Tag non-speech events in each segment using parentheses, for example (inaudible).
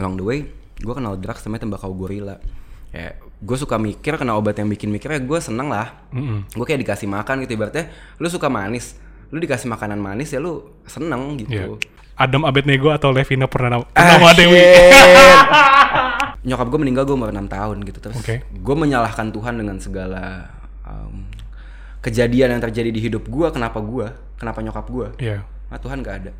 along the way gue kenal drugs namanya tembakau gorila. Ya gue suka mikir kena obat yang bikin mikir ya gue seneng lah. Gue kayak dikasih makan gitu ibaratnya lu suka manis lu dikasih makanan manis ya lu seneng gitu. Adam Abednego atau Levina Purnama Ah, Dewi. (laughs) nyokap gue meninggal gue umur 6 tahun gitu. Terus Oke. gue menyalahkan Tuhan dengan segala um, kejadian yang terjadi di hidup gue kenapa gue kenapa nyokap gue Iya. nah Tuhan gak ada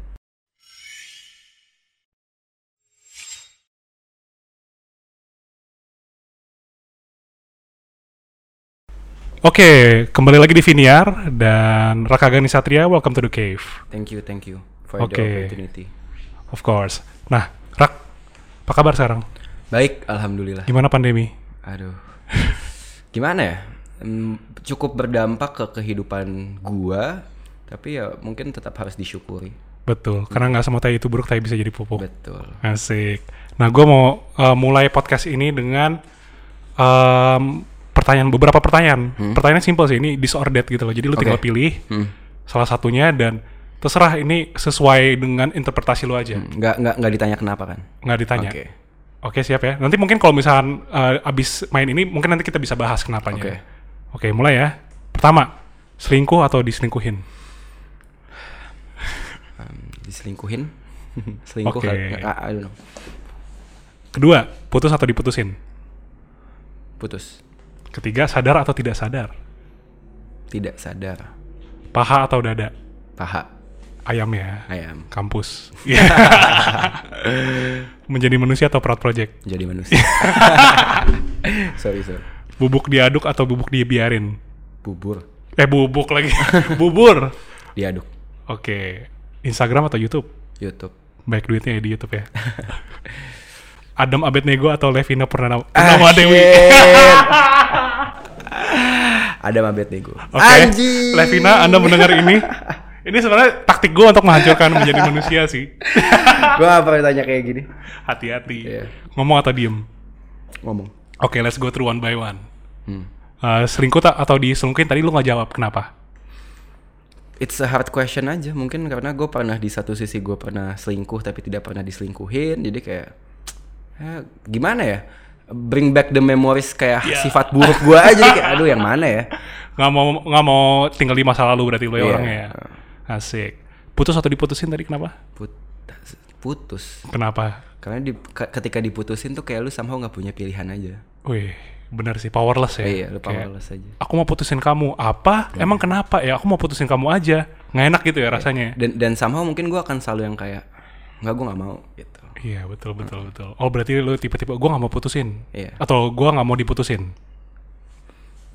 Oke, kembali lagi di Viniar dan Raka Gani Satria, welcome to the cave. thank you thank you for Oke. the opportunity Of course. Nah, Rak, apa kabar sekarang? baik alhamdulillah Gimana pandemi? aduh (laughs) gimana ya Hmm, cukup berdampak ke kehidupan gua tapi ya mungkin tetap harus disyukuri Betul, karena nggak semua tai itu buruk, tai bisa jadi pupuk. betul Asik. Nah, gue mau uh, mulai podcast ini dengan um, pertanyaan, beberapa pertanyaan. Pertanyaan simpel sih, ini disordered gitu loh. Jadi lu tinggal Hmm. Oke. pilih Hmm. salah satunya dan terserah ini sesuai dengan interpretasi lu aja. nggak nggak nggak ditanya kenapa kan Nggak ditanya. oke Oke siap ya. Nanti mungkin kalau misalkan uh, abis main ini mungkin nanti kita bisa bahas kenapanya. Oke. Oke mulai ya. Pertama selingkuh atau diselingkuhin? diselingkuhin (laughs) selingkuh kali I, I don't know Kedua putus atau diputusin? putus Ketiga sadar atau tidak sadar? tidak sadar Paha atau dada? paha Ayam ya. ayam Kampus. (laughs) (laughs) Menjadi manusia atau proud project? jadi manusia (laughs) sorry sorry Bubuk diaduk atau bubuk dibiarin? bubur Eh bubuk lagi. Bubur. diaduk Oke. Instagram atau YouTube? YouTube Baik duitnya ya di YouTube ya. Adam Abednego atau Levina Purnama, Ah, Dewi. Ada mabet nego Oke. anjing Levina, Anda mendengar ini? Ini sebenarnya taktik gue untuk menghancurkan menjadi manusia sih. (laughs) gua gak pernah tanya kayak gini Hati-hati. Iya. Ngomong atau diem? ngomong Oke, let's go through one by one. Hmm. Uh, selingkuh tak atau diselingkuhin tadi lu nggak jawab kenapa? It's a hard question aja mungkin karena gue pernah di satu sisi gue pernah selingkuh tapi tidak pernah diselingkuhin jadi kayak eh, gimana ya bring back the memories kayak Iya. sifat buruk gue aja kayak aduh yang mana ya (laughs) Nggak mau nggak mau tinggal di masa lalu berarti lu ya Iya. orangnya ya. Asik. Putus atau diputusin tadi kenapa? Put- putus Kenapa? karena di, ke- ketika diputusin tuh kayak lu somehow nggak punya pilihan aja Wih, bener sih powerless ya. iya lu Kayak, powerless aja Aku mau putusin kamu. Apa? Emang kenapa? Ya aku mau putusin kamu aja. Nggak enak gitu ya rasanya. dan dan somehow mungkin gue akan selalu yang kayak nggak gue nggak mau gitu Iya betul betul betul. Oh berarti lu tipe-tipe gue nggak mau putusin. Iya. Atau gue nggak mau diputusin.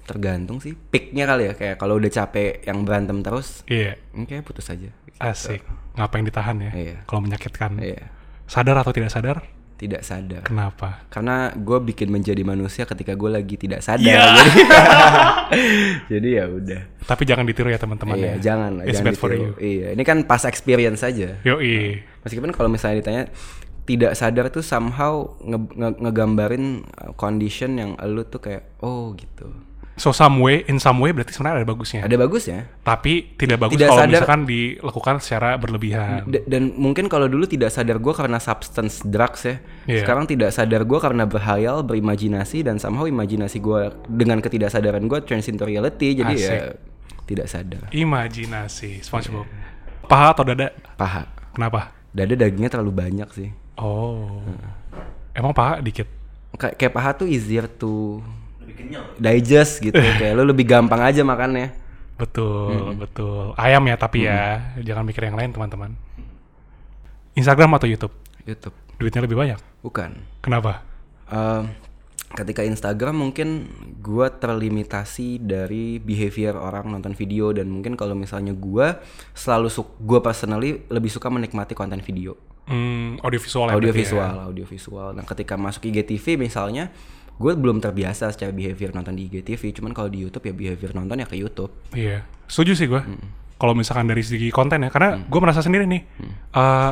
tergantung sih picknya kali ya kayak kalau udah capek yang berantem terus Iya. oke putus aja Asik. Ngapain ditahan ya? Iya. Kalau menyakitkan. iya Sadar atau tidak sadar? tidak sadar Kenapa? karena gue bikin menjadi manusia ketika gue lagi tidak sadar Iya. (laughs) jadi (laughs) jadi ya udah Tapi jangan ditiru ya teman-teman iya ya. jangan It's jangan bad for ditiru. you. iya ini kan pas experience aja Yoi. meskipun kalau misalnya ditanya tidak sadar tuh somehow nge- nge- ngegambarin uh, condition yang lu tuh kayak oh gitu So some way, in some way berarti sebenarnya ada bagusnya. ada bagusnya Tapi tidak bagus Tidak kalau sadar. misalkan dilakukan secara berlebihan. D- dan mungkin kalau dulu tidak sadar gue karena substance drugs ya Iya. sekarang tidak sadar gue karena berhayal berimajinasi dan somehow imajinasi gue dengan ketidaksadaran gue turns into reality jadi ya Asik. tidak sadar Imajinasi, SpongeBob. Paha atau dada? paha Kenapa? dada dagingnya terlalu banyak sih Oh. Emang paha dikit? Kay- kayak paha tuh easier to digest gitu (laughs) kayak lu lebih gampang aja makannya Betul, betul. Ayam ya tapi ya, jangan mikir yang lain teman-teman. Instagram atau YouTube? YouTube Duitnya lebih banyak. bukan Kenapa? Ehm, ketika Instagram mungkin gua terlimitasi dari behavior orang nonton video dan mungkin kalau misalnya gua selalu gua personally lebih suka menikmati konten video. Hmm, audiovisual ya audio berarti ya? visual audio visual nah ketika masuk IGTV misalnya gue belum terbiasa secara behavior nonton di IGTV cuman kalau di YouTube ya behavior nonton ya ke YouTube. Iya, setuju sih gue. Kalau misalkan dari segi konten ya, karena gue merasa sendiri nih, eh,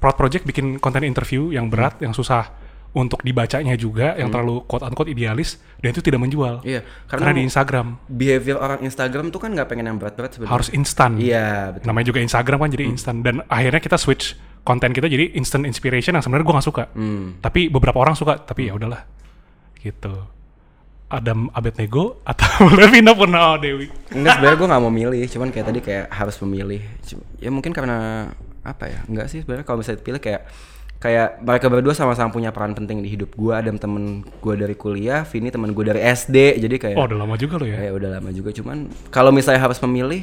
Proud Project bikin konten interview yang berat, yang susah untuk dibacanya juga, yang terlalu quote unquote idealis, dan itu tidak menjual. iya Karena, karena, di Instagram behavior orang Instagram tuh kan nggak pengen yang berat-berat sebenarnya harus instan. iya betul Namanya juga Instagram kan jadi instan, dan akhirnya kita switch konten kita jadi instant inspiration yang sebenarnya gue nggak suka. Hmm. Tapi beberapa orang suka, tapi ya udahlah. Gitu. Adam Abednego atau (laughs) Levina Purnama Dewi. Enggak sebenarnya gue nggak mau milih, cuman kayak tadi kayak harus memilih. Ya mungkin karena apa ya? Enggak sih sebenarnya kalau misalnya dipilih kayak kayak mereka berdua sama-sama punya peran penting di hidup gue. Adam temen gue dari kuliah, Vini temen gue dari SD. Jadi kayak Oh, udah lama juga lo ya. kayak udah lama juga. Cuman kalau misalnya harus memilih,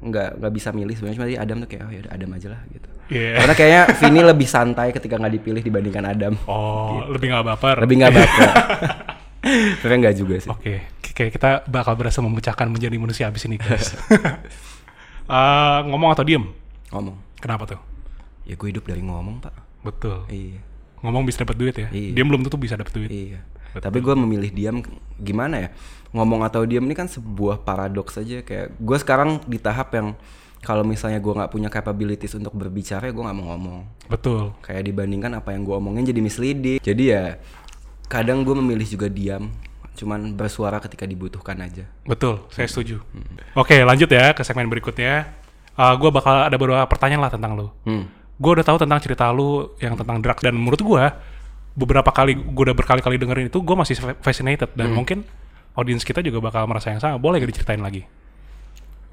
nggak nggak bisa milih sebenarnya. Cuma Adam tuh kayak oh ya udah Adam aja lah gitu. Iya. Karena kayaknya (laughs) Vini lebih santai ketika nggak dipilih dibandingkan Adam. Oh, lebih nggak baper. Lebih nggak baper. (laughs) Sebenarnya nggak juga sih. Oke, kayak kita bakal berhasil memecahkan menjadi manusia abis ini, guys. (laughs) Eh, ngomong atau diem? Ngomong. Kenapa tuh? Ya gue hidup dari ngomong pak. Betul. Iya. Ngomong bisa dapat duit ya. Iya. Diem belum tentu bisa dapat duit. Iya. Tapi gue memilih diam gimana ya? Ngomong atau diam ini kan sebuah paradoks aja kayak gue sekarang di tahap yang kalau misalnya gue nggak punya capabilities untuk berbicara, gue nggak mau ngomong. Betul. Kayak dibandingkan apa yang gue omongin jadi misleading. Jadi ya kadang gue memilih juga diam, cuman bersuara ketika dibutuhkan aja. Betul, saya setuju. Oke, lanjut ya ke segmen berikutnya. Uh, gue bakal ada beberapa pertanyaan lah tentang lo. Hmm. Gue udah tahu tentang cerita lu yang tentang drugs dan menurut gue beberapa kali gue udah berkali-kali dengerin itu gue masih fa- fascinated dan mungkin audiens kita juga bakal merasa yang sama. Boleh gak diceritain lagi?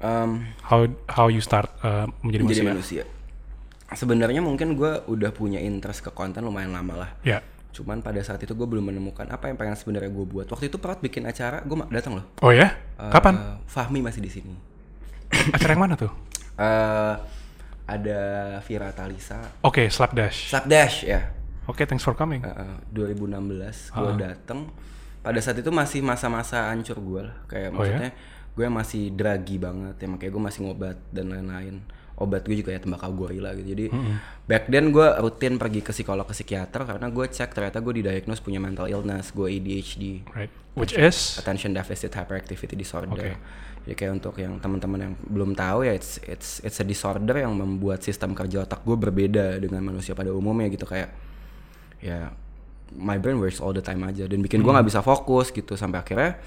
Em, How how you start uh, menjadi, menjadi manusia? manusia. Sebenarnya mungkin gue udah punya interest ke konten lumayan lama lah. Ya. Cuman pada saat itu gue belum menemukan apa yang pengen sebenarnya gue buat. Waktu itu Prat bikin acara, gue datang loh. Oh ya? Eh, Kapan? Fahmi masih di sini. Acara yang mana tuh? Eh, ada Vira Talisa, Oke, Slapdash. Slapdash ya. Oke, thanks for coming. Eh, 2016 gue datang. Pada saat itu masih masa-masa hancur gue lah. Kayak Oh, ya? maksudnya gue masih dragi banget ya makanya gue masih ngobat dan lain-lain. Obat gue juga ya tembakau gorila gitu. Jadi back then gue rutin pergi ke psikolog ke psikiater karena gue cek ternyata gue didiagnose punya mental illness, gue ADHD. Right. Which is attention deficit hyperactivity disorder. Oke. Jadi kayak untuk yang teman-teman yang belum tahu ya it's it's it's a disorder yang membuat sistem kerja otak gue berbeda dengan manusia pada umumnya gitu kayak ya my brain works all the time aja dan bikin gue nggak bisa fokus gitu sampai akhirnya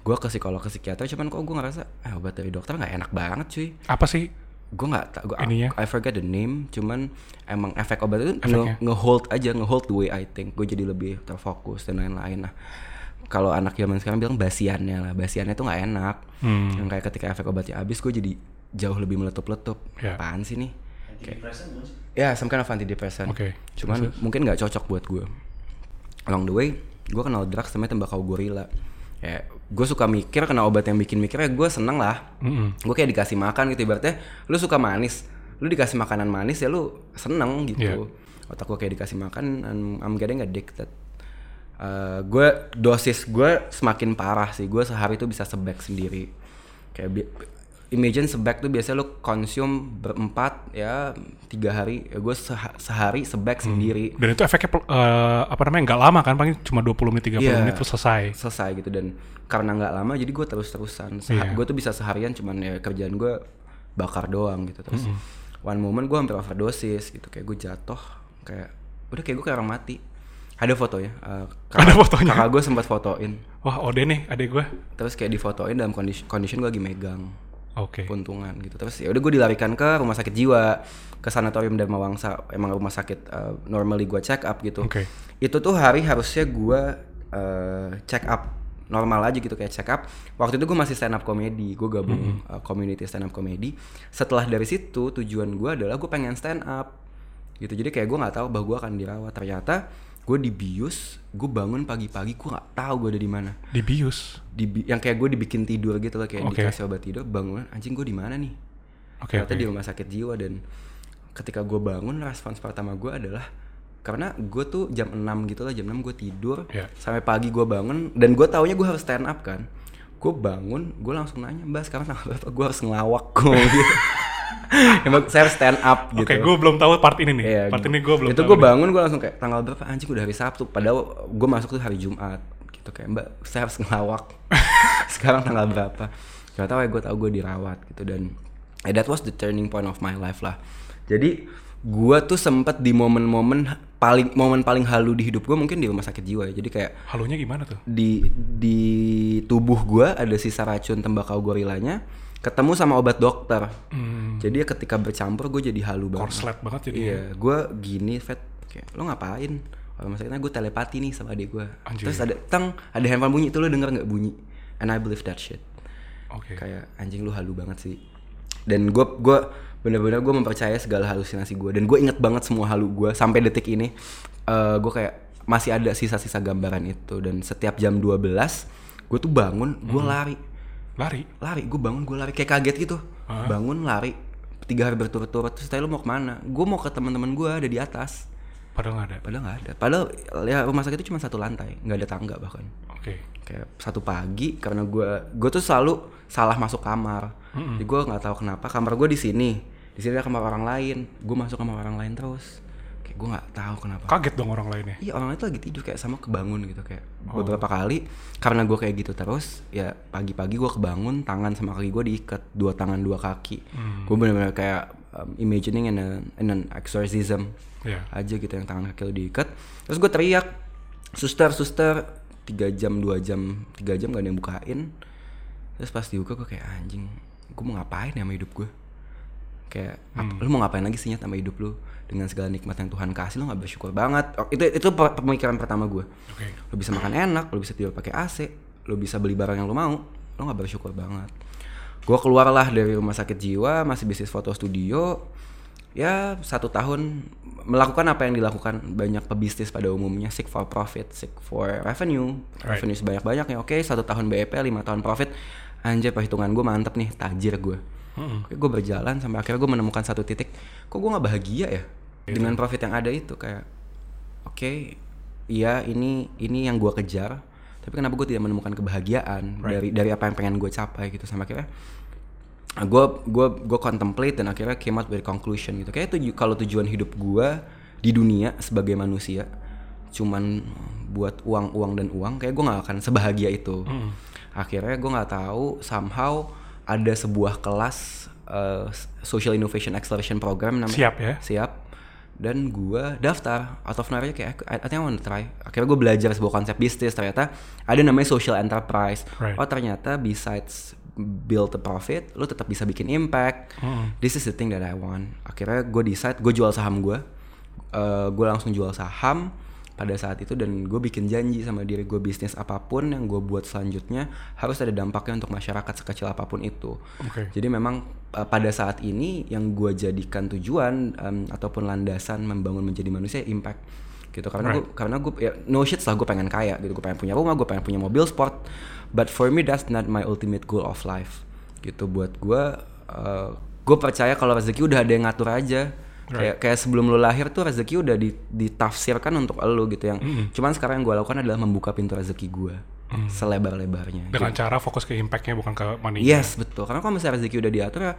gue ke psikolog ke psikiater cuman kok gue ngerasa ah, obat dari dokter nggak enak banget cuy apa sih? Gue nggak tak gue? I forget the name cuman emang efek obat itu Efeknya? nge, hold aja nge-hold the way I think gue jadi lebih terfokus dan lain-lain nah kalau anak zaman sekarang bilang basiannya lah basiannya tuh nggak enak Hmm. yang kayak ketika efek obatnya habis gue jadi jauh lebih meletup-letup Ya. apaan sih nih kayak ya some kind of antidepressant Oke. cuman mungkin nggak cocok buat gue along the way gue kenal drugs namanya tembakau gorila ya gue suka mikir kena obat yang bikin mikir ya gue seneng lah. Mm-mm. gue kayak dikasih makan gitu ibaratnya lu suka manis. Lu dikasih makanan manis ya lu seneng gitu. Iya. otak gue kayak dikasih makan I'm, I'm getting addicted. Eh, gue dosis gue semakin parah sih. Gue sehari tuh bisa sebag sendiri. Kayak bi- imagine sebag tuh biasanya lu konsum berempat ya tiga hari ya gue seha- sehari sebag sendiri Dan itu efeknya eh, apa namanya nggak lama kan paling cuma 20 menit 30 Iya. menit terus selesai. selesai gitu dan karena nggak lama jadi gue terus terusan Iya. gue tuh bisa seharian cuman ya kerjaan gue bakar doang gitu terus one moment gue hampir overdosis gitu kayak gue jatuh kayak udah kayak gue kayak orang mati ada fotonya eh, Ada fotonya? kakak gue sempat fotoin Wah, Ode nih adek gue. terus kayak difotoin dalam kondisi condition gue lagi megang Oke. puntungan gitu. Terus ya udah gue dilarikan ke rumah sakit jiwa ke sanatorium Dharma Wangsa emang rumah sakit uh, normally gue check up gitu. Oke. itu tuh hari harusnya gue uh, check up normal aja gitu kayak check up. Waktu itu gue masih stand up comedy gue gabung uh, community stand up comedy setelah dari situ tujuan gue adalah gue pengen stand up gitu. Jadi kayak gue nggak tahu bahwa gue akan dirawat. Ternyata gue dibius gue bangun pagi-pagi gue nggak tahu gue ada di mana Dibius. di yang kayak gue dibikin tidur gitu loh kayak Oke. dikasih obat tidur bangun anjing gue di mana nih Oke, ternyata oke. di rumah sakit jiwa dan ketika gue bangun respons pertama gue adalah karena gue tuh jam 6 gitu lah jam 6 gue tidur Iya. sampai pagi gue bangun dan gue taunya gue harus stand up kan gue bangun gue langsung nanya mbak sekarang tanggal berapa gue harus ngelawak gue gitu (laughs) (laughs) Emang saya harus stand up gitu Oke, gue belum tahu part ini nih. Iya, part gitu. ini gue belum Itu gue bangun gue langsung kayak tanggal berapa anjing udah hari Sabtu. Padahal gue masuk tuh hari Jumat gitu kayak Mbak saya harus ngelawak. (laughs) Sekarang tanggal berapa? Gak tau ya gue tau gue dirawat gitu dan eh, that was the turning point of my life lah. Jadi gue tuh sempet di momen-momen paling momen paling halu di hidup gue mungkin di rumah sakit jiwa ya. Jadi kayak Halunya gimana tuh? di di tubuh gue ada sisa racun tembakau gorilanya ketemu sama obat dokter. Hmm. jadi ya ketika bercampur gue jadi halu banget. Korslet banget jadi. iya gue gini vet kayak lo ngapain? Kalau maksudnya gue telepati nih sama adik gue terus ada tang ada handphone bunyi. Itu lo denger nggak bunyi? And I believe that shit. Oke. kayak anjing lu halu banget sih. Dan gue gua bener-bener gue mempercaya segala halusinasi gue dan gue inget banget semua halu gue sampai detik ini. Gue kayak masih ada sisa-sisa gambaran itu. Dan setiap jam 12 gue tuh bangun gue lari Lari. lari gue bangun gue lari. Kayak kaget gitu. Bangun lari. Tiga hari berturut-turut. Terus tadi lu mau ke mana? Gue mau ke teman-teman gue ada di atas. Padahal nggak ada. padahal nggak ada. Padahal ya rumah sakit itu cuma satu lantai. Nggak ada tangga bahkan. Oke. kayak satu pagi karena gue gue tuh selalu salah masuk kamar. Jadi gue nggak tahu kenapa. Kamar gue di sini. Di sini ada kamar orang lain. Gue masuk kamar orang lain terus gue nggak tahu kenapa. Kaget dong orang lainnya. iya orang itu lagi tidur kayak sama kebangun gitu kayak beberapa kali. Karena gue kayak gitu terus ya pagi-pagi gue kebangun tangan sama kaki gue diikat dua tangan dua kaki. Gue bener-bener kayak um, imagining in, a, in an exorcism Iya. aja gitu yang tangan kaki lu diikat. Terus gue teriak suster suster. Tiga jam dua jam tiga jam gak ada yang bukain. Terus pas dibuka gue kayak anjing gue mau ngapain ya sama hidup gue kayak apa- lu mau ngapain lagi sih Nyet, sama hidup lu? Dengan segala nikmat yang Tuhan kasih lu nggak bersyukur banget. Oh, itu itu pe- pemikiran pertama gue Oke. lu bisa makan enak lu bisa tidur pakai AC lu bisa beli barang yang lu mau lu nggak bersyukur banget. Gue keluarlah dari rumah sakit jiwa masih bisnis foto studio ya satu tahun melakukan apa yang dilakukan. Banyak pebisnis pada umumnya seek for profit seek for revenue. Right. revenue sebanyak banyaknya oke satu tahun BEP lima tahun profit. Anjir perhitungan gue mantep nih tajir gue Oke, gue berjalan sampai akhirnya gue menemukan satu titik kok gue nggak bahagia ya dengan profit yang ada itu? Kayak oke iya ini ini yang gue kejar tapi kenapa gue tidak menemukan kebahagiaan dari dari apa yang pengen gue capai? Gitu sama akhirnya gue gue gue contemplate dan akhirnya came out with conclusion gitu. Kayak tuju kalau tujuan hidup gue di dunia sebagai manusia cuman buat uang uang dan uang kayak gue nggak akan sebahagia itu. Akhirnya gue nggak tahu somehow ada sebuah kelas uh, social innovation acceleration program namanya. Siap ya. siap. Dan gue daftar out of nowhere kayak I, I think I want to try. Akhirnya gue belajar sebuah konsep bisnis ternyata ada namanya social enterprise. Right. oh ternyata besides build a profit lo tetap bisa bikin impact. This is the thing that I want. Akhirnya gue decide gue jual saham gue gue langsung jual saham pada saat itu dan gue bikin janji sama diri gue bisnis apa pun yang gue buat selanjutnya harus ada dampaknya untuk masyarakat sekecil apa pun itu. Oke. jadi memang uh, pada saat ini yang gue jadikan tujuan um, ataupun landasan membangun menjadi manusia impact gitu. Karena gue karena gue ya, no shit lah gue pengen kaya gitu. Gue pengen punya rumah gue pengen punya mobil sport. But for me that's not my ultimate goal of life gitu. Buat gue uh, gue percaya kalau rezeki udah ada yang ngatur aja kayak kayak sebelum lu lahir tuh rezeki udah di- ditafsirkan untuk lu gitu yang cuman sekarang yang gue lakukan adalah membuka pintu rezeki gue selebar-lebarnya Dengan cara fokus ke impactnya bukan ke money. Yes betul. Karena kalau misalnya rezeki udah diatur ya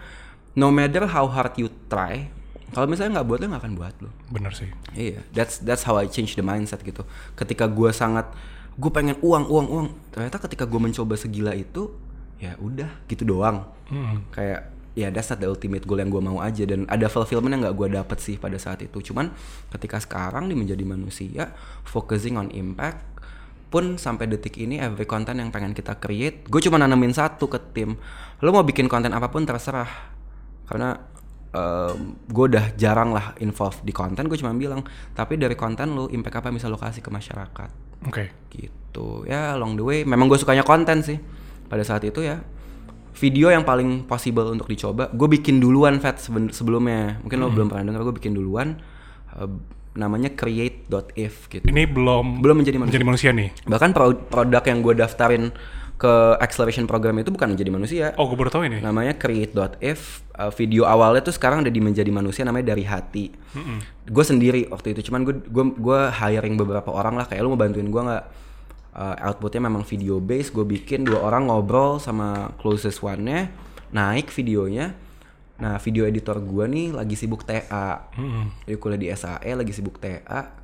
no matter how hard you try kalau misalnya nggak buat lo nggak akan buat lo Bener sih. iya that's that's how I change the mindset gitu. Ketika gue sangat gue pengen uang uang uang ternyata ketika gue mencoba segila itu ya udah gitu doang. Hmm. kayak ya that's not the ultimate goal yang gue mau aja. Dan ada fulfillment yang nggak gue dapet sih pada saat itu. Cuman ketika sekarang di menjadi manusia focusing on impact pun sampai detik ini every content yang pengen kita create gue cuma nanemin satu ke tim. Lo mau bikin konten apa pun terserah. Karena gue udah jarang lah involve di konten gue cuma bilang. Tapi dari konten lo impact apa yang bisa lo kasih ke masyarakat? Oke. gitu. Ya along the way memang gue sukanya konten sih. Pada saat itu ya video yang paling possible untuk dicoba. Gue bikin duluan Fat sebelumnya. Mungkin lo belum pernah dengar gue bikin duluan. Eh, namanya create.if gitu. Ini belum belum menjadi manusia. menjadi manusia nih. bahkan pro- produk yang gue daftarin ke acceleration program itu bukan menjadi manusia. Oh, gue baru tahu ini. namanya create.if Uh, video awalnya tuh sekarang udah di menjadi manusia namanya dari hati. Gue sendiri waktu itu. Cuman gue gue gue hiring beberapa orang lah. Kayak lu mau bantuin gue nggak Uh, outputnya memang video base. Gue bikin dua orang ngobrol sama closest one nya naik videonya. Nah video editor gue nih lagi sibuk TA dia kuliah di SAE lagi sibuk TA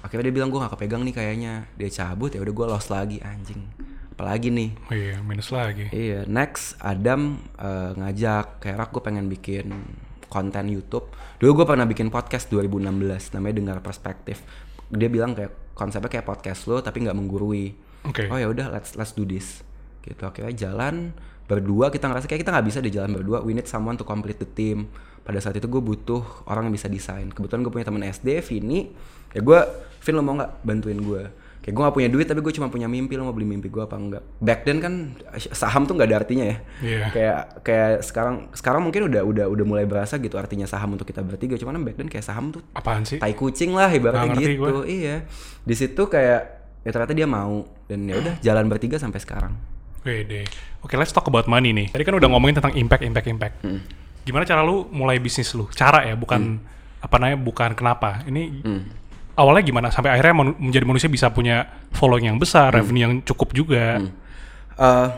akhirnya dia bilang gue gak kepegang nih kayaknya. Dia cabut ya udah gue lost lagi anjing. Apalagi nih? Oh iya, minus lagi. Iya, next Adam eh, ngajak kayak Rak gue pengen bikin konten YouTube. Dulu gue pernah bikin podcast 2016 namanya Dengar Perspektif. Dia bilang kayak konsepnya kayak podcast lo tapi nggak menggurui. Oke. Oh ya udah let's let's do this. gitu akhirnya jalan berdua kita ngerasa kayak kita nggak bisa di jalan berdua we need someone to complete the team pada saat itu gue butuh orang yang bisa desain kebetulan gue punya teman SD Vini ya gue Vin lo mau nggak bantuin gue kayak gue gak punya duit tapi gue cuma punya mimpi lo mau beli mimpi gue apa enggak back then kan saham tuh nggak ada artinya ya Iya. kayak kayak sekarang sekarang mungkin udah udah udah mulai berasa gitu artinya saham untuk kita bertiga cuman back then kayak saham tuh Apaan sih? tai kucing lah ibaratnya gitu iya di situ kayak ya ternyata dia mau dan ya udah jalan bertiga sampai sekarang Wede. Oke, let's talk about money nih. Tadi kan udah ngomongin tentang impact, impact, impact. Hmm. Gimana cara lu mulai bisnis lu? Cara ya, bukan apa namanya, bukan kenapa. Ini Hmm. Awalnya gimana? Sampai akhirnya manu- menjadi manusia bisa punya following yang besar, Hmm. revenue yang cukup juga. Eh,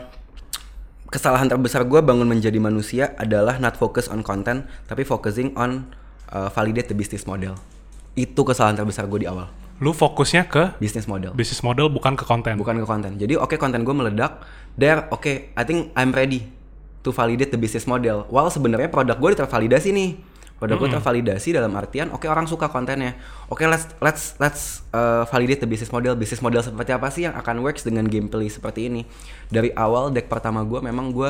kesalahan terbesar gue bangun menjadi manusia adalah not focus on content tapi focusing on uh, validate the business model. Itu kesalahan terbesar gue di awal. Lu fokusnya ke business model. bisnis model bukan ke konten. bukan ke konten jadi oke konten gue meledak. There oke I think I'm ready to validate the business model. While sebenarnya produk gue tervalidasi nih produk gue tervalidasi dalam artian oke orang suka kontennya oke let's let's let's uh, validate the business model business model seperti apa sih yang akan works dengan gameplay seperti ini dari awal deck pertama gue memang gue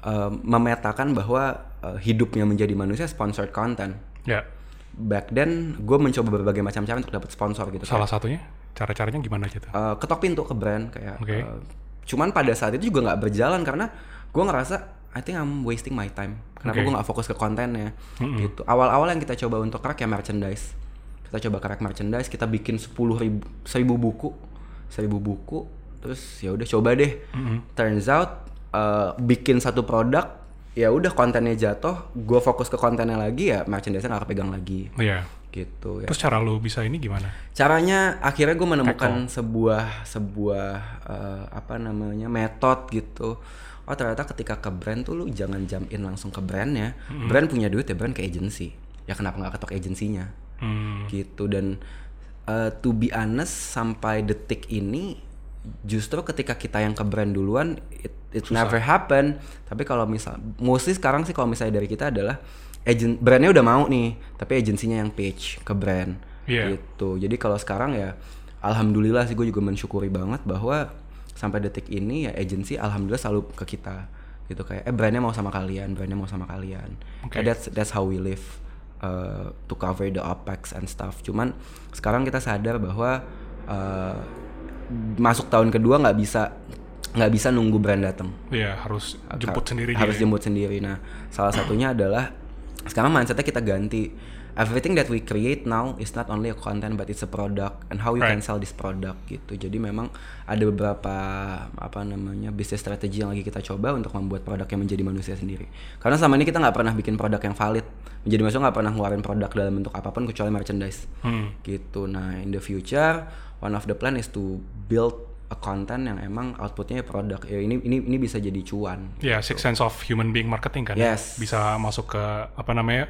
uh, memetakan bahwa uh, hidupnya menjadi manusia sponsored content Ya. back then gue mencoba berbagai macam cara untuk dapat sponsor gitu Salah satunya cara-caranya gimana gitu? uh, ketok pintu ke brand kayak Oke. uh, cuman pada saat itu juga nggak berjalan karena gue ngerasa I think I'm wasting my time. Kenapa Oke. gue nggak fokus ke kontennya? Gitu. Awal-awal yang kita coba untuk crack ya merchandise. Kita coba crack merchandise kita bikin sepuluh ribu seribu buku. Seribu buku terus ya udah coba deh. Turns out uh, bikin satu produk ya udah kontennya jatuh gue fokus ke kontennya lagi ya merchandise nggak kepegang lagi. Iya. gitu ya. Terus cara lu bisa ini gimana? caranya akhirnya gue menemukan sebuah sebuah eh, apa namanya metode gitu oh ternyata ketika ke brand tuh lu jangan jump in langsung ke brandnya. Brand punya duit ya brand ke agency. Ya kenapa nggak ketok agensinya Hmm. gitu. Dan eh, to be honest sampai detik ini justru ketika kita yang ke brand duluan it, it never happen. Tapi kalau misal mostly sekarang sih kalau misalnya dari kita adalah agent brandnya udah mau nih tapi agensinya yang pitch ke brand. Iya. gitu. Jadi kalau sekarang ya alhamdulillah sih gue juga mensyukuri banget bahwa sampai detik ini ya agensi alhamdulillah selalu ke kita gitu kayak eh brandnya mau sama kalian brandnya mau sama kalian. Oke. Ya, that's that's how we live uh, to cover the opex and stuff. Cuman sekarang kita sadar bahwa uh, masuk tahun kedua nggak bisa nggak bisa nunggu brand datang. Iya, harus jemput sendiri harus dia. jemput sendiri. Nah salah satunya adalah sekarang mindsetnya kita ganti everything that we create now is not only a content but it's a product and how you can Right. sell this product gitu jadi memang ada beberapa apa namanya bisnis strategi yang lagi kita coba untuk membuat produk yang menjadi manusia sendiri karena selama ini kita nggak pernah bikin produk yang valid menjadi manusia nggak pernah ngeluarin produk dalam bentuk apa pun kecuali merchandise Hmm. gitu nah in the future one of the plan is to build a content yang emang outputnya produk ya ini ini ini bisa jadi cuan Ya, six sense of human being marketing kan. Yes. Bisa masuk ke apa namanya?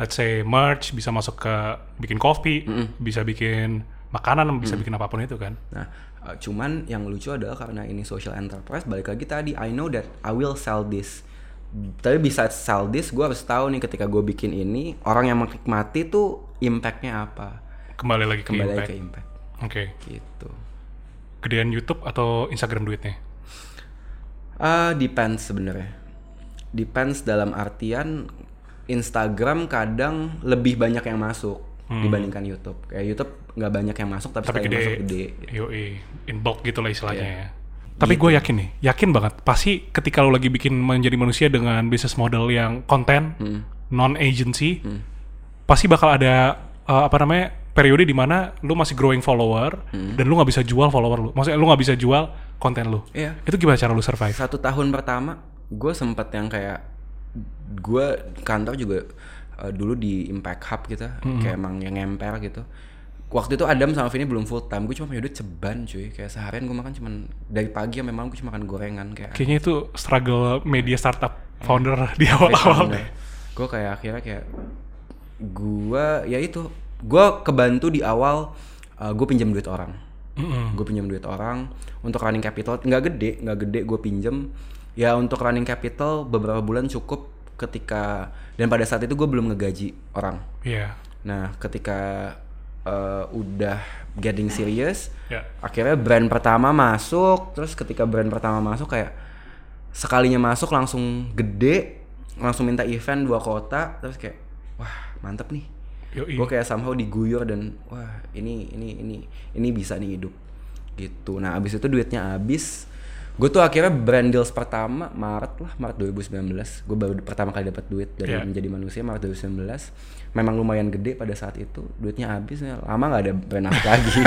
Let's say merch, bisa masuk ke bikin kopi, bisa bikin makanan, bisa bikin apa pun itu kan. Nah, uh, cuman yang lucu adalah karena ini social enterprise, balik lagi tadi, I know that I will sell this. Tapi bisa sell this, gue harus tahu nih ketika gue bikin ini, orang yang menikmati tuh impactnya apa. Kembali lagi ke Kembali impact. ke impact, Oke. gitu. Gedean YouTube atau Instagram duitnya? Ah, depends sebenarnya. Depends dalam artian Instagram kadang lebih banyak yang masuk dibandingkan YouTube. Kayak YouTube nggak banyak yang masuk, tapi, Tapi gede. masuk gede. Yoi, in bulk gitu lah istilahnya Iya. ya. Tapi gue yakin nih, yakin banget. Pasti ketika lo lagi bikin menjadi manusia dengan bisnis model yang konten, Hmm. non agency, pasti bakal ada uh, apa namanya periode di mana lu masih growing follower Hmm. dan lu nggak bisa jual follower lu. Maksudnya lu nggak bisa jual konten lu. Iya. Itu gimana cara lu survive? satu tahun pertama gue sempet yang kayak gue kantor juga uh, dulu di Impact Hub gitu kayak emang yang ngemper gitu. Waktu itu Adam sama Vini belum full time gue cuma punya duit ceban cuy. Kayak seharian gue makan cuman dari pagi sampai malam gue cuma makan gorengan kayak Kayaknya itu struggle media startup founder (laughs) di awal-awal. gue kayak akhirnya kayak gue ya itu gue kebantu di awal gue pinjam duit orang. Mm-mm. gue pinjam duit orang untuk running capital nggak gede nggak gede gue pinjem ya untuk running capital beberapa bulan cukup ketika dan pada saat itu gue belum ngegaji orang. Iya. nah ketika eh, udah getting serious Ya. akhirnya brand pertama masuk terus ketika brand pertama masuk kayak sekalinya masuk langsung gede langsung minta event dua kota terus kayak wah mantep nih. Gue kayak somehow diguyur dan wah ini ini ini ini bisa nih hidup. Gitu. Nah abis itu duitnya abis gue tuh akhirnya brand deals pertama Maret lah Maret 2019 gue baru pertama kali dapat duit dari Yeah. menjadi manusia Maret 2019 memang lumayan gede pada saat itu duitnya habis ya lama nggak ada brand apa lagi (laughs)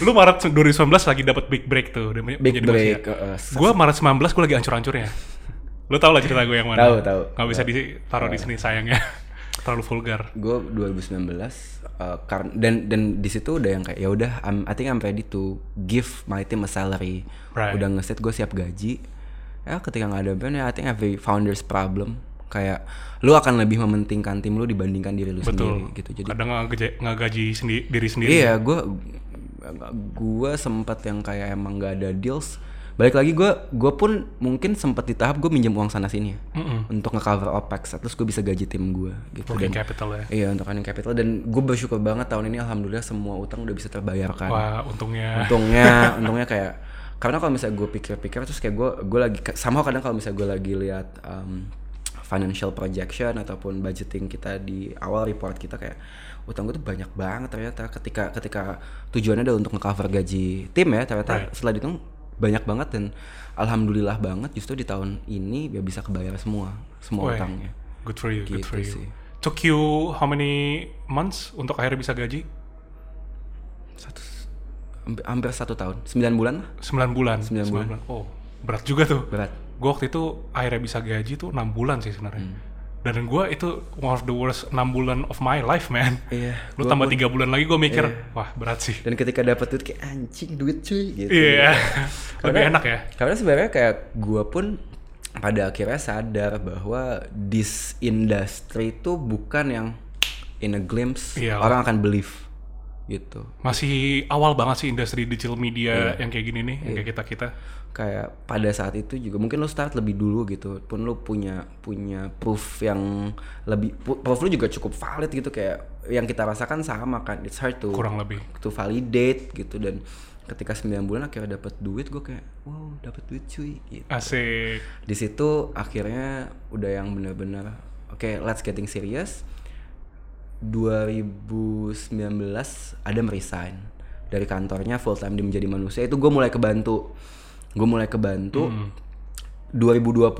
Lu Maret 2019 lagi dapat big break tuh. big menjadi break manusia. uh, s- Gue Maret 19 gue lagi hancur-hancurnya. Lu tau lah cerita gue yang mana? Tahu, tahu. Gak bisa ditaruh di sini sayangnya. Terlalu vulgar. gue 2019 uh, dan dan di situ udah yang kayak ya udah I think I'm ready to give my team a salary Right. udah ngeset gue siap gaji ya ketika nggak ada brand ya I think every founders problem kayak lu akan lebih mementingkan tim lu dibandingkan diri lu sendiri Betul. gitu jadi Kadang nggak gaji, nggak gaji sendi- diri sendiri. iya gue gue sempat yang kayak emang nggak ada deals balik lagi gue gue pun mungkin sempat di tahap gue minjem uang sana sini ya Mm-mm. untuk ngecover opex terus gue bisa gaji tim gue gitu Working dan capital ya. Iya untuk earning capital dan gue bersyukur banget tahun ini alhamdulillah semua utang udah bisa terbayarkan. Wah, untungnya. Untungnya, (laughs) untungnya kayak karena kalau misalnya gue pikir-pikir terus kayak gue gue lagi sama kadang kalau misalnya gue lagi lihat um, financial projection ataupun budgeting kita di awal report kita kayak utang gue tuh banyak banget ternyata ketika ketika tujuannya adalah untuk ngecover gaji tim ya ternyata Right. setelah dihitung banyak banget dan alhamdulillah banget justru di tahun ini ya bisa kebayar semua semua Weh, utangnya. Good for you, good Gitu for you. sih. Took you how many months untuk akhirnya bisa gaji? satu hampir, satu tahun sembilan bulan lah 9 bulan. Sembilan bulan. Oh, berat juga tuh. berat Gue waktu itu akhirnya bisa gaji tuh 6 bulan sih sebenarnya. Hmm. Dan gue itu one of the worst 6 bulan of my life, man. iya Lu tambah tiga bulan lagi gue mikir, wah berat sih. dan ketika dapat duit kayak anjing duit cuy gitu Iya, (laughs) lebih Karena- enak ya. karena sebenarnya kayak gua pun pada akhirnya sadar bahwa this industry itu bukan yang in a glimpse Iya. orang akan believe gitu Masih awal banget sih industri digital Iya. media yang kayak gini nih, yang kayak kita kita. Kayak pada saat itu juga mungkin lo start lebih dulu gitu pun lo punya punya proof yang lebih proof lo juga cukup valid gitu kayak yang kita rasakan sama kan it's hard to Kurang lebih. to validate gitu dan ketika 9 bulan akhirnya dapat duit gue kayak wow dapat duit cuy gitu Asik. di situ akhirnya udah yang bener-bener oke let's getting serious 2019 Adam resign dari kantornya full time di menjadi manusia itu gue mulai kebantu gue mulai kebantu. 2020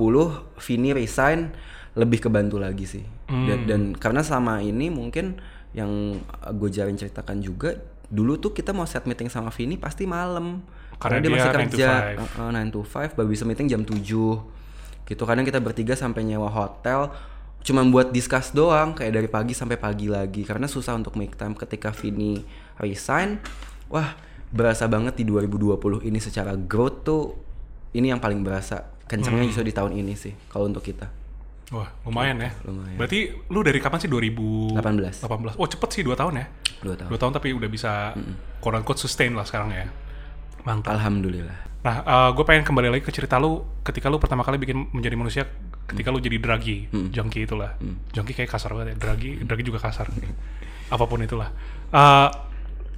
Vini resign lebih kebantu lagi sih. Dan, dan karena selama ini mungkin yang gue jarin ceritakan juga dulu tuh kita mau set meeting sama Vini pasti malam. Karena karena, dia dia masih 9 to kerja 5. Uh, 9 to 5 baru bisa meeting jam 7 gitu kadang kita bertiga sampai nyewa hotel cuma buat discuss doang kayak dari pagi sampai pagi lagi. Karena susah untuk make time ketika Vini resign. Wah berasa banget di 2020 ini secara growth tuh ini yang paling berasa kencengnya justru di tahun ini sih kalau untuk kita Wah, lumayan ya. lumayan. Berarti lu dari kapan sih 2018? 18 Oh, cepet sih 2 tahun ya. dua tahun 2 tahun tapi udah bisa quote unquote sustain lah sekarang ya. Mantap. alhamdulillah Nah, gue pengen kembali lagi ke cerita lu ketika lu pertama kali bikin menjadi manusia ketika lu jadi druggy, junkie itulah. Junkie kayak kasar banget ya. Druggy, druggy juga kasar. (laughs) Apa pun itulah. Eh,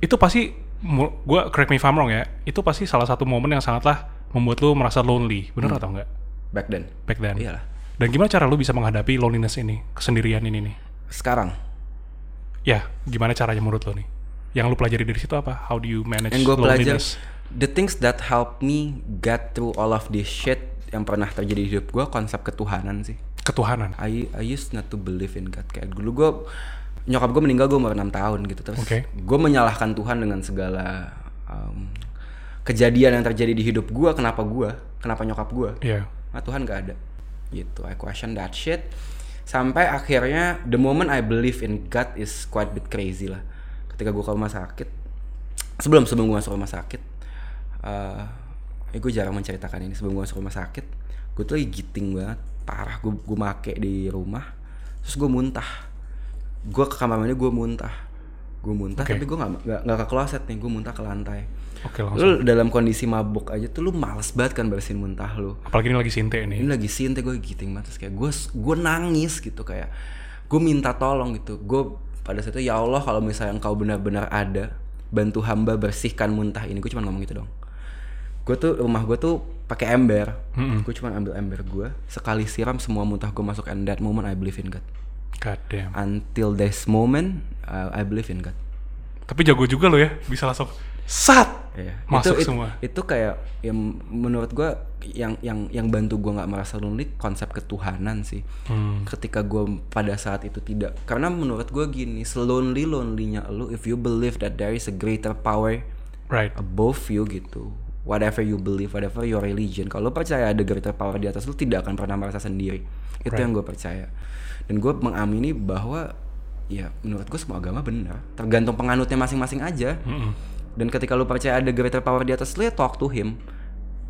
itu pasti gue correct me if I'm wrong ya. Itu pasti salah satu momen yang sangatlah membuat lu merasa lonely. Bener atau enggak? back then Back then. iyalah Dan gimana cara lu bisa menghadapi loneliness ini, kesendirian ini nih? sekarang Ya, gimana caranya menurut lo nih? Yang lu pelajari dari situ apa? How do you manage yang pelajar loneliness? the things that help me get through all of this shit yang pernah terjadi di hidup gue konsep ketuhanan sih Ketuhanan. I I used not to believe in God kayak dulu gue nyokap gue meninggal gue umur 6 tahun gitu terus Oke. gue menyalahkan Tuhan dengan segala um, kejadian yang terjadi di hidup gue kenapa gue kenapa nyokap gue Iya. nah Tuhan gak ada. Gitu I question that shit. Sampai akhirnya the moment I believe in God is quite bit crazy lah. Ketika gue ke rumah sakit sebelum sebelum gue masuk rumah sakit eh eh, gue jarang menceritakan ini sebelum gue masuk rumah sakit gue tuh lagi giting banget parah gue gue make di rumah terus gue muntah gue ke kamar mandi gue muntah gue muntah Oke. tapi gue nggak nggak ke kloset nih gue muntah ke lantai Oke langsung. lu dalam kondisi mabuk aja tuh lu males banget kan bersihin muntah lu Apalagi ini lagi sinte nih. ini lagi sinte gue giting banget terus kayak gue gue nangis gitu kayak gue minta tolong gitu gue pada saat itu ya Allah kalau misalnya engkau benar-benar ada bantu hamba bersihkan muntah ini gue cuma ngomong gitu dong gue tuh rumah gue tuh pakai ember Mm-mm. gue cuma ambil ember gue sekali siram semua muntah gue masuk and that moment I believe in God God damn. until this moment uh, I believe in God Tapi jago juga lo ya, bisa langsung sat Iya. masuk itu, it- semua. Itu kayak yang menurut gua yang yang yang bantu gua nggak merasa lonely konsep ketuhanan sih. Hmm. Ketika gua pada saat itu tidak karena menurut gua gini, selonely lonelynya lu if you believe that there is a greater power Right. above you gitu. Whatever you believe, whatever your religion, kalau percaya ada greater power di atas lu tidak akan pernah merasa sendiri. Itu Right. yang gue percaya. Dan gue mengamini bahwa ya menurut gue semua agama benar. Tergantung penganutnya masing-masing aja. Mm-mm. Dan ketika lu percaya ada greater power di atas lu ya talk to him.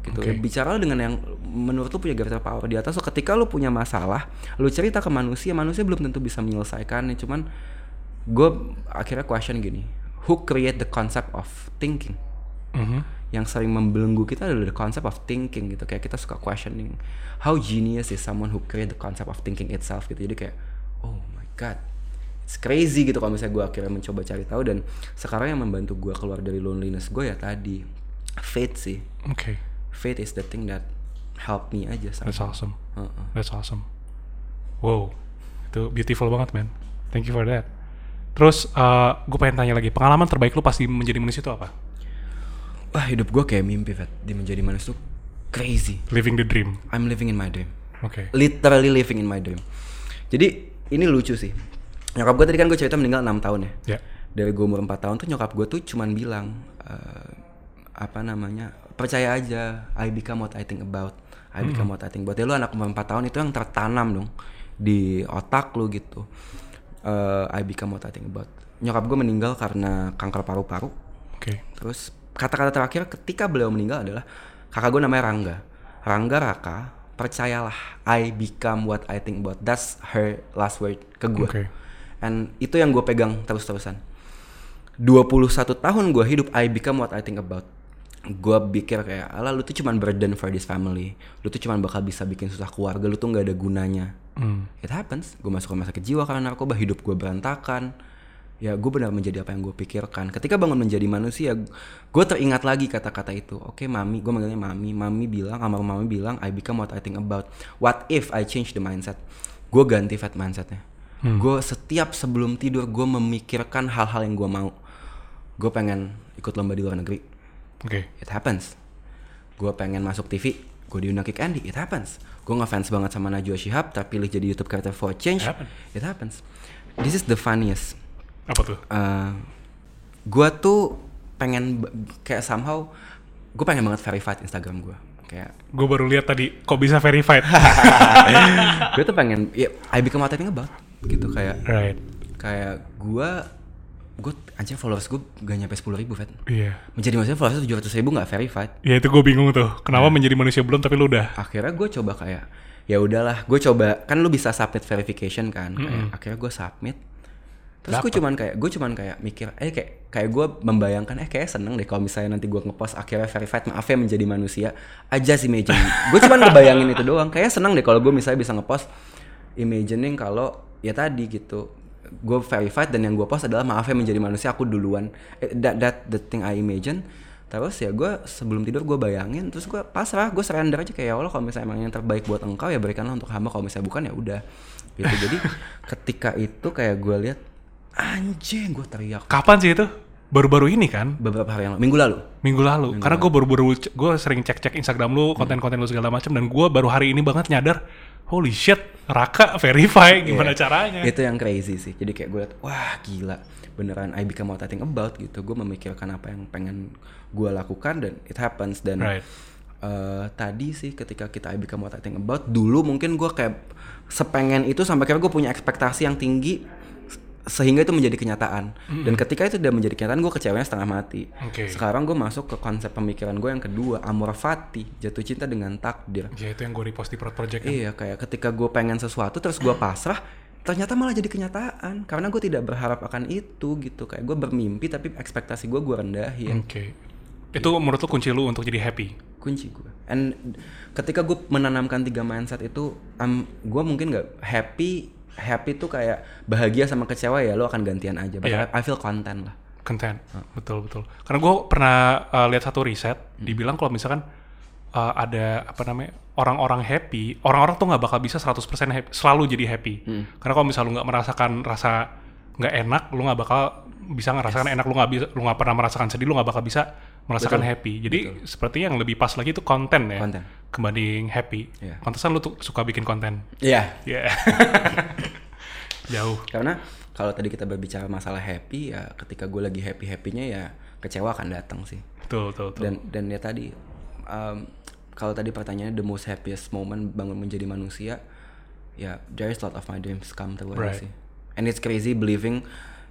Gitu. Oke. Bicara dengan yang menurut lu punya greater power di atas. So ketika lu punya masalah, lu cerita ke manusia, manusia belum tentu bisa menyelesaikannya. Cuman gue akhirnya question gini, who create the concept of thinking? Mhm. Yang sering membelenggu kita adalah the concept of thinking gitu. Kayak kita suka questioning, how genius is someone who create the concept of thinking itself gitu. Jadi kayak, oh my god, it's crazy gitu kalau misalnya gue akhirnya mencoba cari tahu dan sekarang yang membantu gue keluar dari loneliness gue ya tadi faith sih Oke, faith is the thing that help me aja sama that's awesome. Heeh. That's awesome. Wow, itu beautiful banget, man. Thank you for that. Terus, gue pengen tanya lagi, pengalaman terbaik lu pasti menjadi manusia itu apa? Wah hidup gue kayak mimpi Fat. Di menjadi manusia tuh crazy. Living the dream. I'm living in my dream. Oke. literally living in my dream. Jadi ini lucu sih. Nyokap gue tadi kan gue cerita meninggal 6 tahun ya. Ya. dari gue umur 4 tahun tuh nyokap gue tuh cuman bilang eh, apa namanya percaya aja. I become what I think about. I become what I think about. Ya lu anak umur 4 tahun itu yang tertanam dong di otak lu gitu. Eh, I become what I think about. Nyokap gue meninggal karena kanker paru-paru. Oke. Terus kata-kata terakhir ketika beliau meninggal adalah kakak gue namanya Rangga. Rangga Raka, percayalah I become what I think about. That's her last word ke gue. Oke. And itu yang gue pegang terus-terusan. 21 tahun gue hidup I become what I think about. Gue pikir kayak, ala lu tuh cuman burden for this family. Lu tuh cuman bakal bisa bikin susah keluarga, lu tuh nggak ada gunanya. Hmm. It happens. Gue masuk rumah sakit jiwa karena narkoba, hidup gue berantakan. Ya gue benar menjadi apa yang gue pikirkan. Ketika bangun menjadi manusia, gue teringat lagi kata-kata itu. Oke mami, gue manggilnya mami. Mami bilang, sama mami bilang, I become what I think about. What if I change the mindset? Gue ganti fat mindsetnya. Gue setiap sebelum tidur, gue memikirkan hal-hal yang gue mau. Gue pengen ikut lomba di luar negeri. Oke. It happens. Gue pengen masuk TV, gue diundang Kick Andy. It happens. Gue ngefans banget sama Najwa Shihab, terpilih jadi YouTube Creator for Change. It happen. It happens. This is the funniest. Apa tuh? Uh, gue tuh pengen kayak somehow gue pengen banget verified Instagram gue. Kayak Gue baru lihat tadi, kok bisa verified? (laughs) gue tuh pengen, ya I become what I think about. Gitu kayak right. kayak gue gue aja followers gue gak nyampe sepuluh ribu Fat. Iya. Menjadi manusia followers tujuh ratus ribu nggak verified. Ya itu gue bingung tuh. Kenapa menjadi manusia belum tapi lu udah? akhirnya gue coba kayak ya udahlah gue coba kan lu bisa submit verification kan kayak akhirnya gue submit terus gue cuman kayak gue cuman kayak mikir eh kayak kayak gue membayangkan eh kayak seneng deh kalau misalnya nanti gue ngepost akhirnya verified maaf ya menjadi manusia aja sih imagine. Gue cuman ngebayangin itu doang. Kayak seneng deh kalau gue misalnya bisa ngepost imagining kalau ya tadi gitu gue verified dan yang gue post adalah maaf ya menjadi manusia aku duluan. Eh, that that the thing I imagine. Terus ya gue sebelum tidur gue bayangin terus gue pasrah gue surrender aja kayak ya Allah kalau misalnya emang yang terbaik buat engkau ya berikanlah untuk hamba kalau misalnya bukan ya udah. Gitu. Jadi (laughs) ketika itu kayak gue lihat anjing gue teriak Kapan sih itu? Baru-baru ini kan? beberapa hari yang lalu minggu lalu Minggu lalu. Karena gue baru-baru gue sering cek-cek Instagram lu, konten-konten lu segala macam dan gue baru hari ini banget nyadar, holy shit, Raka verify gimana Iya. caranya? itu yang crazy sih jadi kayak gue liat wah gila beneran I become what I think about gitu gue memikirkan apa yang pengen gue lakukan dan it happens dan Right. eh, tadi sih ketika kita I become what I think about dulu mungkin gue kayak sepengen itu sampai akhirnya gue punya ekspektasi yang tinggi sehingga itu menjadi kenyataan dan ketika itu udah menjadi kenyataan gue kecewanya setengah mati Oke. sekarang gue masuk ke konsep pemikiran gue yang kedua amor fati jatuh cinta dengan takdir Ya itu yang gue repost di Project kan. Iya kayak ketika gue pengen sesuatu terus gue pasrah ternyata malah jadi kenyataan karena gue tidak berharap akan itu gitu kayak gue bermimpi tapi ekspektasi gue gue rendahin Oke. Itu menurut lu kunci lu untuk jadi happy? kunci gue and ketika gue menanamkan tiga mindset itu um, gue mungkin nggak happy happy tuh kayak bahagia sama kecewa ya lo akan gantian aja. But Iya. I, feel content lah. Content, betul betul. Karena gue pernah uh, lihat satu riset, dibilang kalau misalkan uh, ada apa namanya orang-orang happy, orang-orang tuh nggak bakal bisa 100% happy, selalu jadi happy. Karena kalau misalnya lu nggak merasakan rasa nggak enak, lu nggak bakal bisa ngerasakan enak, lu nggak bisa, lu nggak pernah merasakan sedih, lu nggak bakal bisa merasakan Betul. happy. Jadi sepertinya yang lebih pas lagi itu konten ya, Konten. kebanding happy. Iya. Pantesan lu tuh suka bikin konten. Iya. Ya. (laughs) Jauh. Karena kalau tadi kita berbicara masalah happy ya ketika gue lagi happy happynya ya kecewa akan datang sih. Betul, betul, betul. Dan dan ya tadi um, kalau tadi pertanyaannya the most happiest moment bangun menjadi manusia ya there is a lot of my dreams come true Right. sih. And it's crazy believing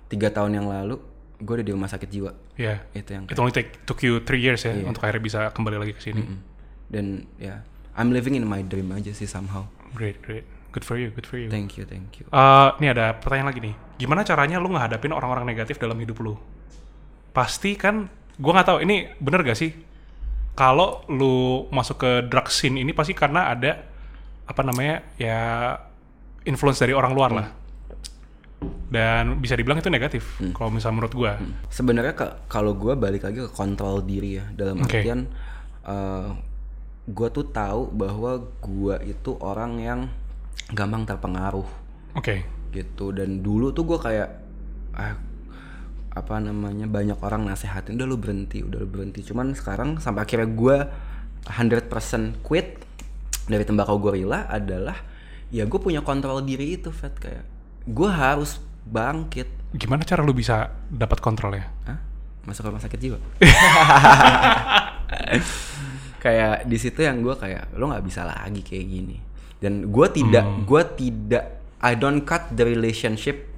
tiga tahun yang lalu gue udah di rumah sakit jiwa Ya. itu yang It only take took you three years ya Iya. untuk akhirnya bisa kembali lagi ke sini. dan ya I'm living in my dream aja sih somehow. Great, great. Good for you, good for you. Thank you, thank you. Eh, ini ada pertanyaan lagi nih. Gimana caranya lu ngehadapin orang-orang negatif dalam hidup lu? Pasti kan, gua nggak tahu ini bener gak sih? Kalau lu masuk ke drug scene ini pasti karena ada apa namanya ya influence dari orang luar lah. Dan bisa dibilang itu negatif. Kalau misalnya menurut gua. Sebenarnya ke- kalau gue balik lagi ke kontrol diri ya dalam Oke. artian gue tuh tahu bahwa gue itu orang yang gampang terpengaruh Oke. gitu dan dulu tuh gue kayak ah, apa namanya banyak orang nasehatin udah lu berhenti udah lu berhenti cuman sekarang sampai akhirnya gue 100% quit dari tembakau gorila adalah ya gue punya kontrol diri itu Fat kayak gue harus bangkit Gimana cara lu bisa dapat kontrolnya? Hah? Masuk rumah sakit jiwa? (laughs) (laughs) kayak di situ yang gue kayak lo nggak bisa lagi kayak gini. Dan gue tidak, gue tidak, I don't cut the relationship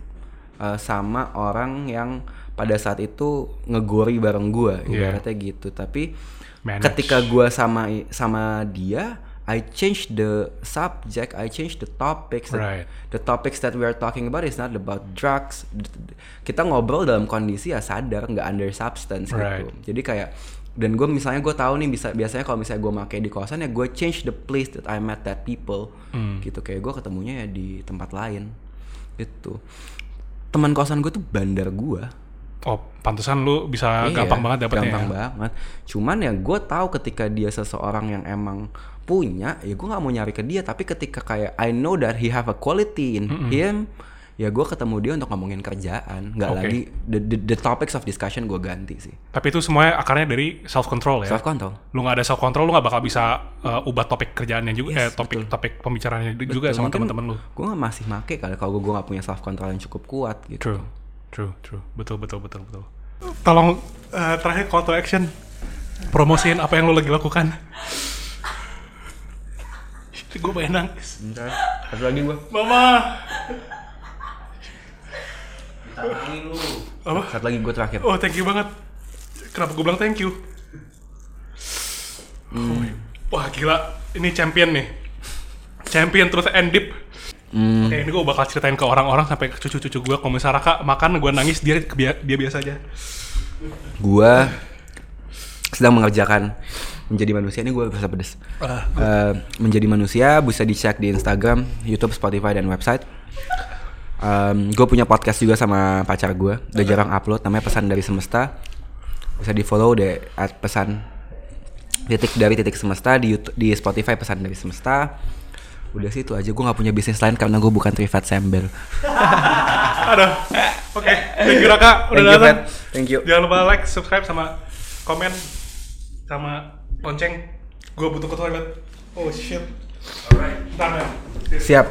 uh, sama orang yang pada saat itu ngegori bareng gue, Iya. ibaratnya gitu. Tapi Manage. ketika gue sama sama dia, I change the subject, I change the topics. The- Right. the topics that we are talking about is not about drugs. Kita ngobrol dalam kondisi ya sadar, nggak under substance Right. gitu. Jadi kayak dan gue misalnya gue tahu nih bisa biasanya kalau misalnya gue make di kosan ya gue change the place that I met that people Hmm. gitu kayak gue ketemunya ya di tempat lain gitu teman kosan gue tuh bandar gue Oh, pantesan lu bisa Iya, gampang banget dapetnya gampang ya? banget cuman ya gue tahu ketika dia seseorang yang emang punya ya gue nggak mau nyari ke dia tapi ketika kayak I know that he have a quality in him ya gue ketemu dia untuk ngomongin kerjaan nggak Oke. lagi the, the, the topics of discussion gue ganti sih Tapi itu semuanya akarnya dari self control ya. self control Lu nggak ada self control, lu nggak bakal bisa uh, ubah topik kerjaannya juga, eh, topik topik pembicaraannya juga sama teman-teman lu. gue masih make kali kalau gue nggak punya self control yang cukup kuat gitu True, true, true, betul, betul, betul, betul. Tolong uh, terakhir call to action, promosiin apa yang lu lagi lakukan. Gue pengen nangis. Bentar, satu lagi gue Mama. apa satu lagi gue terakhir Oh, thank you banget. Kenapa gue bilang thank you? Hmm. Wah, gila. Ini champion nih. Champion terus and deep. Hmm. Oke, ini gue bakal ceritain ke orang-orang sampai ke cucu-cucu gue. Kalau misalnya Raka makan, gue nangis, dia dia biasa aja. gue sedang mengerjakan menjadi manusia ini gue berasa pedes Ah. Eh, menjadi manusia bisa dicek di Instagram, YouTube, Spotify dan website. gue punya podcast juga sama pacar gue, udah jarang upload, namanya pesan dari semesta. Bisa di follow deh at pesan titik dari titik semesta di YouTube, di Spotify pesan dari semesta. Udah sih itu aja, gue nggak punya bisnis lain karena gue bukan Trifat Sembel. (laughs) Aduh. Oke, thank you Raka udah Thank you, datang. Thank you. Jangan lupa like, subscribe sama komen sama lonceng. Gue butuh ke toilet. Oh shit. Alright. Ntar. Siap.